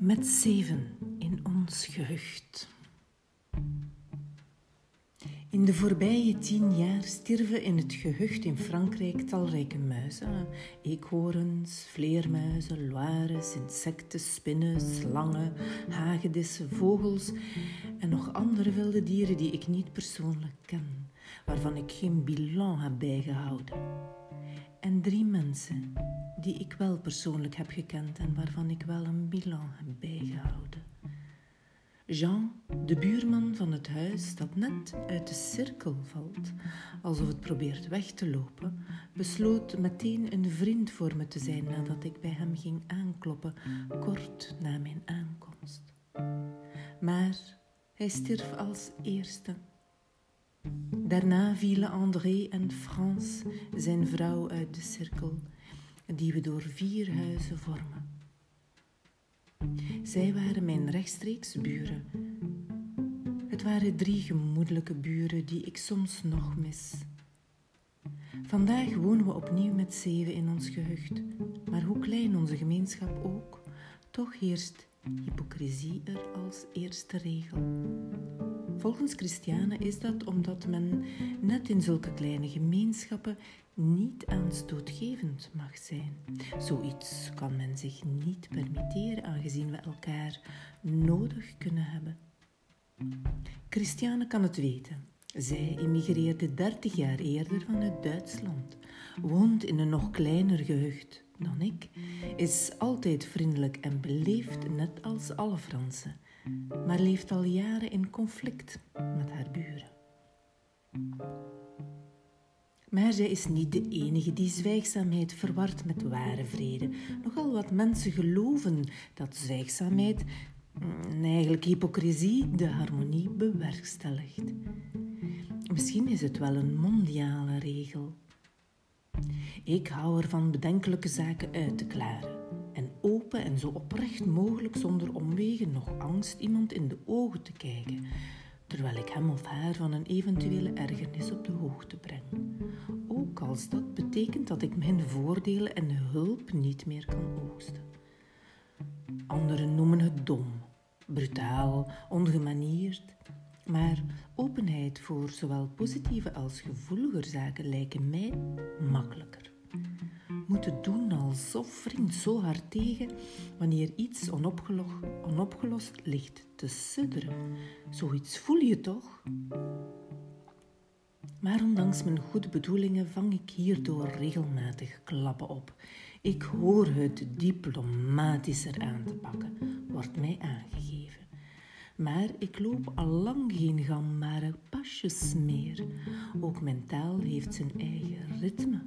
Met zeven in ons gehucht. In de voorbije tien jaar stierven in het gehucht in Frankrijk talrijke muizen, eekhoorns, vleermuizen, loires, insecten, spinnen, slangen, hagedissen, vogels en nog andere wilde dieren die ik niet persoonlijk ken, waarvan ik geen bilan heb bijgehouden. En drie mensen die ik wel persoonlijk heb gekend en waarvan ik wel een bilan heb bijgehouden. Jean, de buurman van het huis dat net uit de cirkel valt, alsof het probeert weg te lopen, besloot meteen een vriend voor me te zijn nadat ik bij hem ging aankloppen, kort na mijn aankomst. Maar hij stierf als eerste. Daarna vielen André en Frans, zijn vrouw, uit de cirkel, die we door vier huizen vormen. Zij waren mijn rechtstreeks buren. Het waren drie gemoedelijke buren die ik soms nog mis. Vandaag wonen we opnieuw met zeven in ons gehucht, maar hoe klein onze gemeenschap ook, toch heerst hypocrisie er als eerste regel. Volgens Christianen is dat omdat men net in zulke kleine gemeenschappen niet aanstootgevend mag zijn. Zoiets kan men zich niet permitteren, aangezien we elkaar nodig kunnen hebben. Christiane kan het weten. Zij emigreerde 30 jaar eerder vanuit Duitsland, woont in een nog kleiner gehucht dan ik, is altijd vriendelijk en beleefd, net als alle Fransen, maar leeft al jaren in conflict met haar buren. Maar zij is niet de enige die zwijgzaamheid verward met ware vrede. Nogal wat mensen geloven dat zwijgzaamheid, mm, eigenlijk hypocrisie, de harmonie bewerkstelligt. Misschien is het wel een mondiale regel. Ik hou ervan bedenkelijke zaken uit te klaren en open en zo oprecht mogelijk zonder omwegen nog angst iemand in de ogen te kijken, terwijl ik hem of haar van een eventuele ergernis op de hoogte breng. Ook als dat betekent dat ik mijn voordelen en hulp niet meer kan oogsten. Anderen noemen het dom, brutaal, ongemanierd, maar openheid voor zowel positieve als gevoelige zaken lijken mij makkelijker. Moeten doen alsof vriend zo hard tegen wanneer iets onopgelost, ligt te sudderen. Zoiets voel je toch? Maar ondanks mijn goede bedoelingen vang ik hierdoor regelmatig klappen op. Ik hoor het diplomatischer aan te pakken, wordt mij aangegeven. Maar ik loop al lang geen gangbare pasjes meer. Ook mijn taal heeft zijn eigen ritme.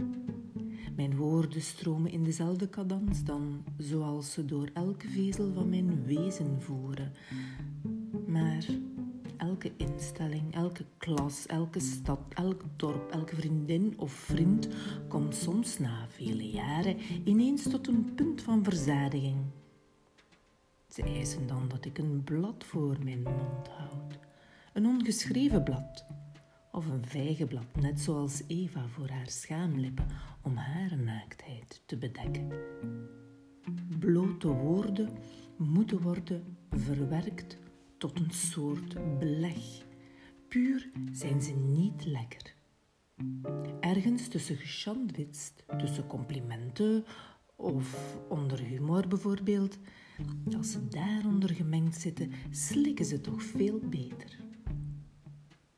Mijn woorden stromen in dezelfde cadans dan, zoals ze door elke vezel van mijn wezen voeren. Maar elke instelling, elke klas, elke stad, elk dorp, elke vriendin of vriend komt soms na vele jaren ineens tot een punt van verzadiging. Ze eisen dan dat ik een blad voor mijn mond houd, een ongeschreven blad of een vijgenblad, net zoals Eva voor haar schaamlippen om haar naaktheid te bedekken. Blote woorden moeten worden verwerkt tot een soort beleg. Puur zijn ze niet lekker. Ergens tussen gesandwitst, tussen complimenten of onder humor bijvoorbeeld, als ze daaronder gemengd zitten, slikken ze toch veel beter.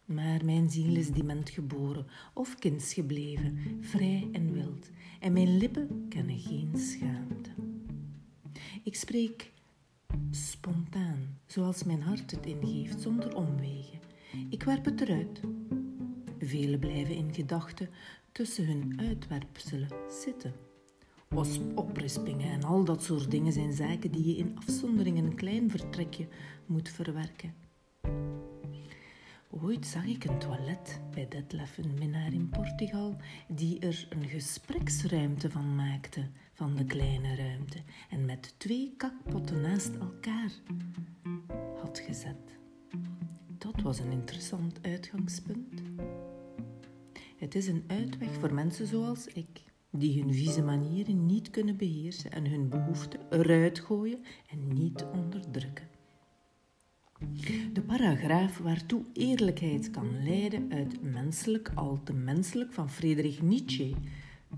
Maar mijn ziel is dement geboren of kinds gebleven, vrij en wild, en mijn lippen kennen geen schaamte. Ik spreek spontaan, zoals mijn hart het ingeeft, zonder omwegen. Ik werp het eruit. Velen blijven in gedachten tussen hun uitwerpselen zitten. Oprispingen en al dat soort dingen zijn zaken die je in afzondering in een klein vertrekje moet verwerken. Ooit zag ik een toilet bij Detlef, een minnaar in Portugal, die er een gespreksruimte van maakte, van de kleine ruimte, en met twee kakpotten naast elkaar had gezet. Dat was een interessant uitgangspunt. Het is een uitweg voor mensen zoals ik, die hun vieze manieren niet kunnen beheersen en hun behoeften eruit gooien en niet onderdrukken. De paragraaf waartoe eerlijkheid kan leiden uit menselijk al te menselijk van Friedrich Nietzsche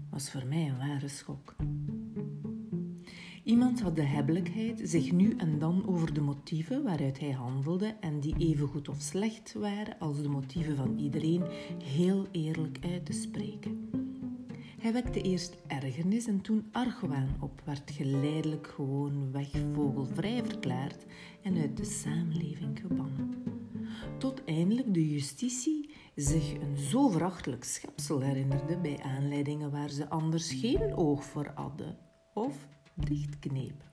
was voor mij een ware schok. Iemand had de hebbelijkheid zich nu en dan over de motieven waaruit hij handelde en die even goed of slecht waren als de motieven van iedereen heel eerlijk uit te spreken. Hij wekte eerst ergernis en toen argwaan op, werd geleidelijk gewoon weg vogelvrij verklaard en uit de samenleving gebannen. Tot eindelijk de justitie zich een zo verachtelijk schepsel herinnerde bij aanleidingen waar ze anders geen oog voor hadden of dichtknepen.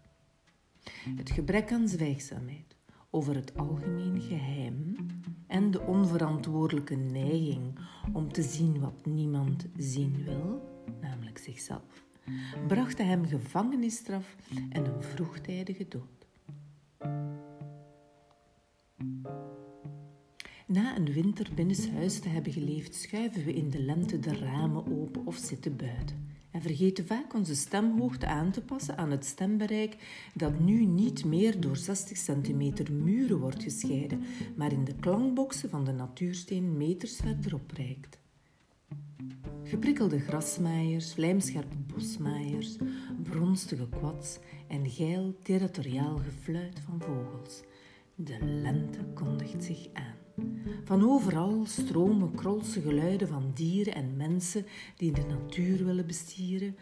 Het gebrek aan zwijgzaamheid over het algemeen geheim en de onverantwoordelijke neiging om te zien wat niemand zien wil, namelijk zichzelf, brachten hem gevangenisstraf en een vroegtijdige dood. Na een winter binnenshuis te hebben geleefd, schuiven we in de lente de ramen open of zitten buiten en vergeten vaak onze stemhoogte aan te passen aan het stembereik dat nu niet meer door 60 centimeter muren wordt gescheiden, maar in de klankboxen van de natuursteen meters verderop reikt. Geprikkelde grasmaaiers, vlijmscherpe bosmaaiers, bronstige kwads en geil territoriaal gefluit van vogels. De lente kondigt zich aan. Van overal stromen krolse geluiden van dieren en mensen die de natuur willen bestieren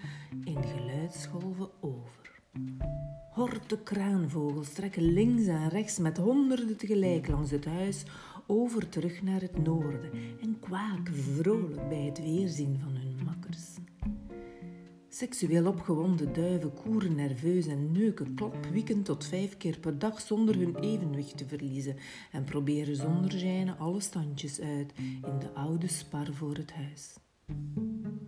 in geluidsgolven over. Horte kraanvogels trekken links en rechts met honderden tegelijk langs het huis over terug naar het noorden en kwaken vrolijk bij het weerzien van hun makkers. Seksueel opgewonden duiven koeren nerveus en neuken klapwieken tot vijf keer per dag zonder hun evenwicht te verliezen en proberen zonder zijne alle standjes uit in de oude spar voor het huis.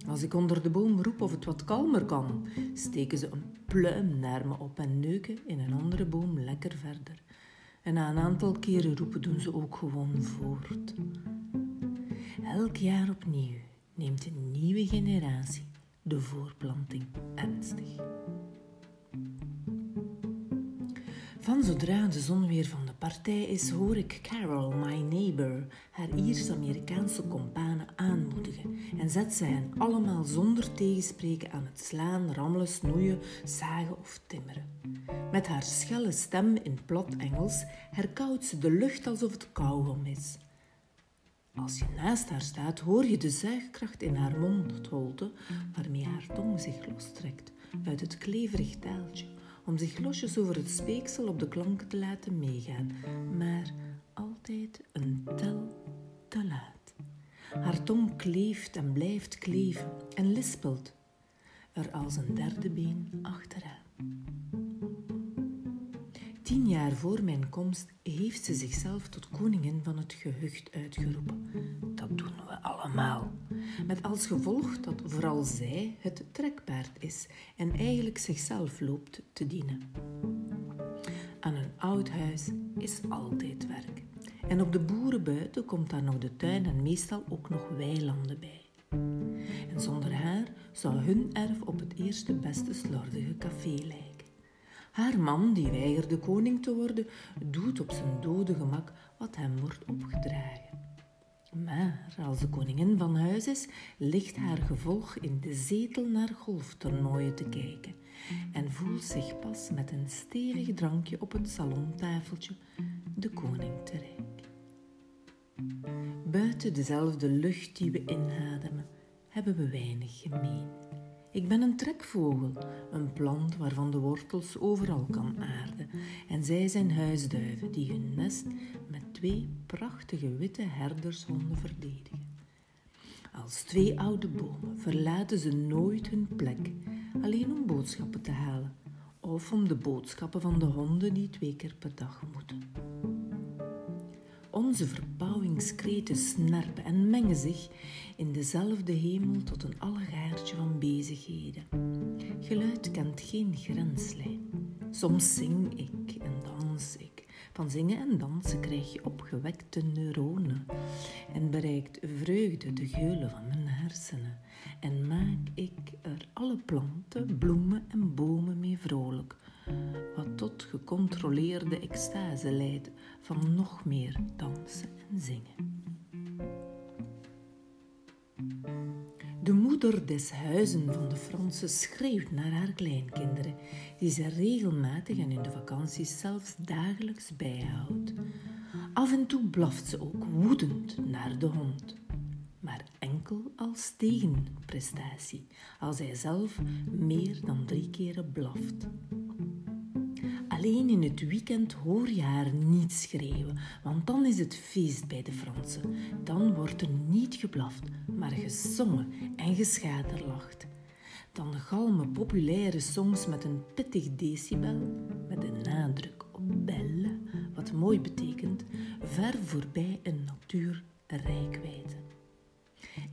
Als ik onder de boom roep of het wat kalmer kan, steken ze een pluim naar me op en neuken in een andere boom lekker verder. En na een aantal keren roepen doen ze ook gewoon voort. Elk jaar opnieuw neemt een nieuwe generatie de voorplanting ernstig. Van zodra de zon weer van partij is, hoor ik Carol, my neighbor, haar Iers-Amerikaanse kompanen aanmoedigen en zet zij hen allemaal zonder tegenspreken aan het slaan, rammelen, snoeien, zagen of timmeren. Met haar schelle stem in plat Engels herkoudt ze de lucht alsof het kauwgom is. Als je naast haar staat, hoor je de zuigkracht in haar mondholte, waarmee haar tong zich lostrekt uit het kleverig taaltje, om zich losjes over het speeksel op de klanken te laten meegaan, maar altijd een tel te laat. Haar tong kleeft en blijft kleven en lispelt er als een derde been achteraan. Tien jaar voor mijn komst heeft ze zichzelf tot koningin van het gehucht uitgeroepen. Dat doen we allemaal. Met als gevolg dat vooral zij het trekpaard is en eigenlijk zichzelf loopt te dienen. Aan een oud huis is altijd werk. En op de boeren buiten komt daar nog de tuin en meestal ook nog weilanden bij. En zonder haar zou hun erf op het eerste beste slordige café lijken. Haar man, die weigerde koning te worden, doet op zijn dode gemak wat hem wordt opgedragen. Maar als de koningin van huis is, ligt haar gevolg in de zetel naar golftoernooien te kijken en voelt zich pas met een stevig drankje op het salontafeltje de koning te rijk. Buiten dezelfde lucht die we inademen, hebben we weinig gemeen. Ik ben een trekvogel, een plant waarvan de wortels overal kan aarden. En zij zijn huisduiven die hun nest met twee prachtige witte herdershonden verdedigen. Als twee oude bomen verlaten ze nooit hun plek, alleen om boodschappen te halen of om de boodschappen van de honden die twee keer per dag moeten. Onze verbouwingskreten snerpen en mengen zich in dezelfde hemel tot een allegaartje van bezigheden. Geluid kent geen grenslijn. Soms zing ik en dans ik, Van zingen en dansen krijg je opgewekte neuronen en bereikt vreugde de geulen van mijn hersenen. En maak ik er alle planten, bloemen en bomen mee vrolijk, wat tot gecontroleerde extase leidt van nog meer dansen en zingen. De moeder des huizen van de Fransen schreeuwt naar haar kleinkinderen, die ze regelmatig en in de vakanties zelfs dagelijks bijhoudt. Af en toe blaft ze ook woedend naar de hond, maar enkel als tegenprestatie, als hij zelf meer dan drie keren blaft. Alleen in het weekend hoor je haar niet schreeuwen, want dan is het feest bij de Fransen. Dan wordt er niet geblaft, maar gezongen en geschaterlacht. Dan galmen populaire songs met een pittig decibel, met een nadruk op belle, wat mooi betekent, ver voorbij een natuurrijkwijde.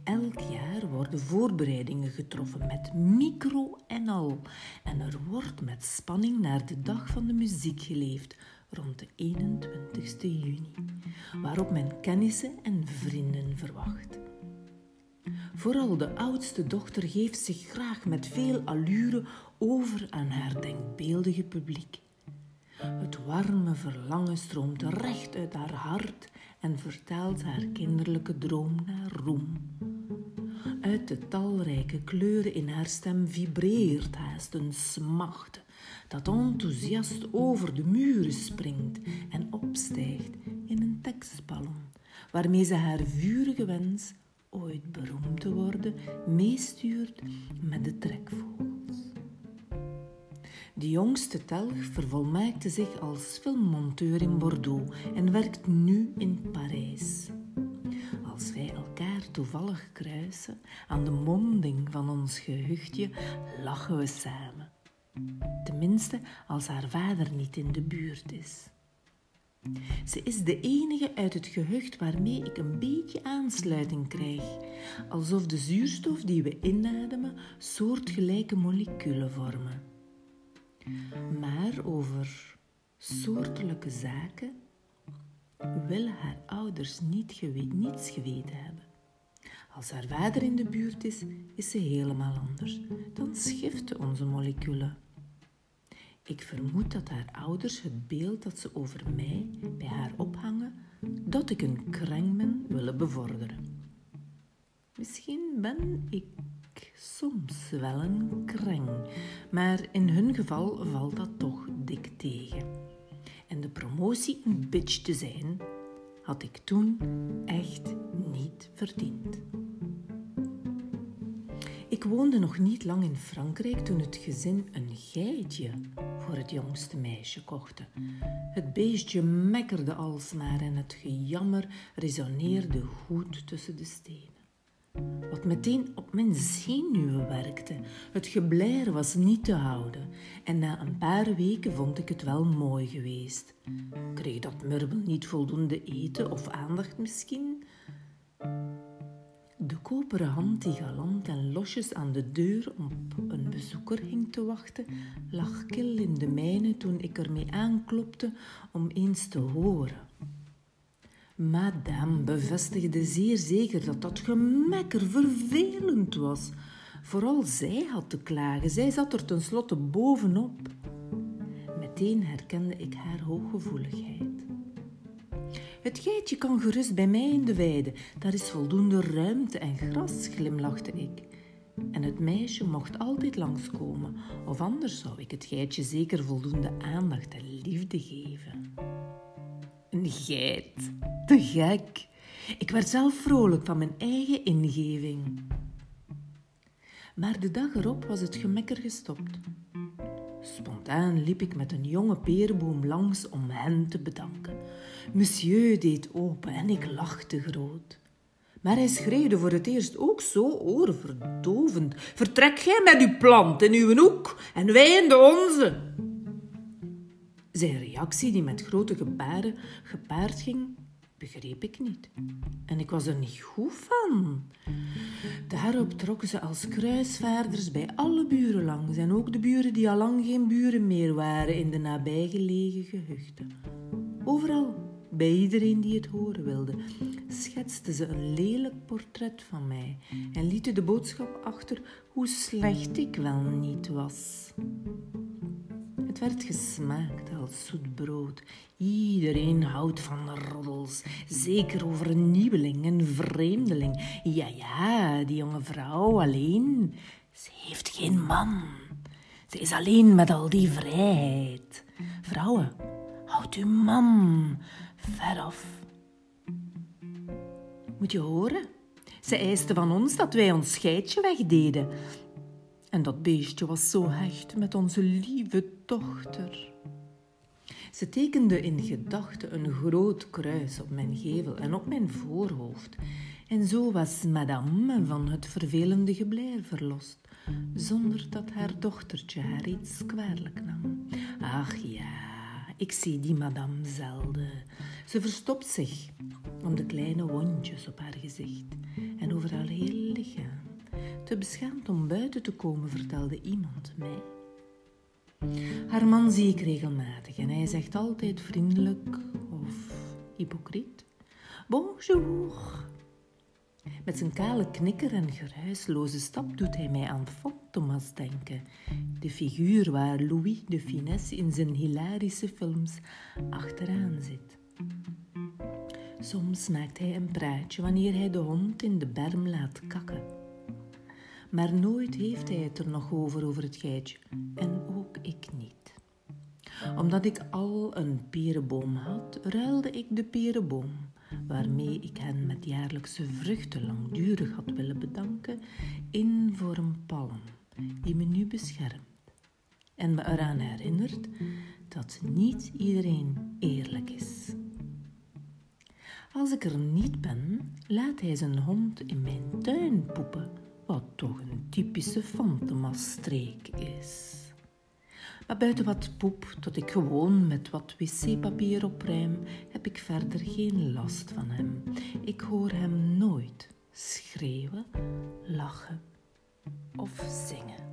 Elk jaar worden voorbereidingen getroffen met micro en al. En er wordt met spanning naar de dag van de muziek geleefd, rond de 21 juni, waarop men kennissen en vrienden verwacht. Vooral de oudste dochter geeft zich graag met veel allure over aan haar denkbeeldige publiek. Het warme verlangen stroomt recht uit haar hart en vertaalt haar kinderlijke droom naar roem. Uit de talrijke kleuren in haar stem vibreert haast een smacht dat enthousiast over de muren springt en opstijgt in een tekstballon, waarmee ze haar vurige wens ooit beroemd te worden meestuurt met de trekvogels. De jongste telg vervolmaakte zich als filmmonteur in Bordeaux en werkt nu in Parijs. Als wij elkaar toevallig kruisen aan de monding van ons gehuchtje, lachen we samen. Tenminste, als haar vader niet in de buurt is. Ze is de enige uit het gehucht waarmee ik een beetje aansluiting krijg, alsof de zuurstof die we inademen soortgelijke moleculen vormen. Maar over soortelijke zaken willen haar ouders niet niets geweten hebben. Als haar vader in de buurt is, is ze helemaal anders. Dan schiften onze moleculen. Ik vermoed dat haar ouders het beeld dat ze over mij bij haar ophangen, dat ik een kreng ben, willen bevorderen. Misschien ben ik soms wel een kreng, maar in hun geval valt dat toch dik tegen. En de promotie een bitch te zijn, had ik toen echt niet verdiend. Ik woonde nog niet lang in Frankrijk toen het gezin een geitje voor het jongste meisje kochten. Het beestje mekkerde alsmaar en het gejammer resoneerde goed tussen de stenen. Wat meteen op mijn zenuwen werkte. Het geblair was niet te houden en na een paar weken vond ik het wel mooi geweest. Kreeg dat murbel niet voldoende eten of aandacht misschien? De koperen hand die galant en losjes aan de deur op een bezoeker hing te wachten, lag kil in de mijne toen ik ermee aanklopte om eens te horen. Madame bevestigde zeer zeker dat dat gemekker vervelend was. Vooral zij had te klagen, zij zat er tenslotte bovenop. Meteen herkende ik haar hooggevoeligheid. Het geitje kan gerust bij mij in de weide. Daar is voldoende ruimte en gras, glimlachte ik. En het meisje mocht altijd langskomen, of anders zou ik het geitje zeker voldoende aandacht en liefde geven. Een geit, te gek. Ik werd zelf vrolijk van mijn eigen ingeving. Maar de dag erop was het gemekker gestopt. Spontaan liep ik met een jonge peerboom langs om hen te bedanken. Monsieur deed open en ik lachte groot. Maar hij schreeuwde voor het eerst ook zo oorverdovend. Vertrek jij met uw plant in uw hoek en wij in de onze. Zijn reactie, die met grote gebaren gepaard ging, begreep ik niet. En ik was er niet goed van. Daarop trokken ze als kruisvaarders bij alle buren langs en ook de buren die al lang geen buren meer waren in de nabijgelegen gehuchten. Overal, bij iedereen die het horen wilde, schetste ze een lelijk portret van mij en liet de boodschap achter hoe slecht ik wel niet was. Het werd gesmaakt als zoet brood. Iedereen houdt van roddels, zeker over een nieuweling, een vreemdeling. Ja, ja, die jonge vrouw alleen. Ze heeft geen man. Ze is alleen met al die vrijheid. Vrouwen, houd uw man ver af. Moet je horen? Ze eiste van ons dat wij ons scheidje wegdeden. En dat beestje was zo hecht met onze lieve dochter. Ze tekende in gedachten een groot kruis op mijn gevel en op mijn voorhoofd. En zo was madame van het vervelende gebleir verlost, zonder dat haar dochtertje haar iets kwalijk nam. Ach ja, ik zie die madame zelden. Ze verstopt zich om de kleine wondjes op haar gezicht en over haar hele lichaam. Te beschaamd om buiten te komen, vertelde iemand mij. Haar man zie ik regelmatig en hij zegt altijd vriendelijk of hypocriet. Bonjour. Met zijn kale knikker en geruisloze stap doet hij mij aan Fantomas denken, de figuur waar Louis de Finesse in zijn hilarische films achteraan zit. Soms maakt hij een praatje wanneer hij de hond in de berm laat kakken. Maar nooit heeft hij het er nog over, over het geitje. En ook ik niet. Omdat ik al een perenboom had, ruilde ik de perenboom, waarmee ik hen met jaarlijkse vruchten langdurig had willen bedanken, in voor een palm die me nu beschermt. En me eraan herinnert dat niet iedereen eerlijk is. Als ik er niet ben, laat hij zijn hond in mijn tuin poepen, wat toch een typische Fantomas-streek is. Maar buiten wat poep, tot ik gewoon met wat wc-papier opruim, heb ik verder geen last van hem. Ik hoor hem nooit schreeuwen, lachen of zingen.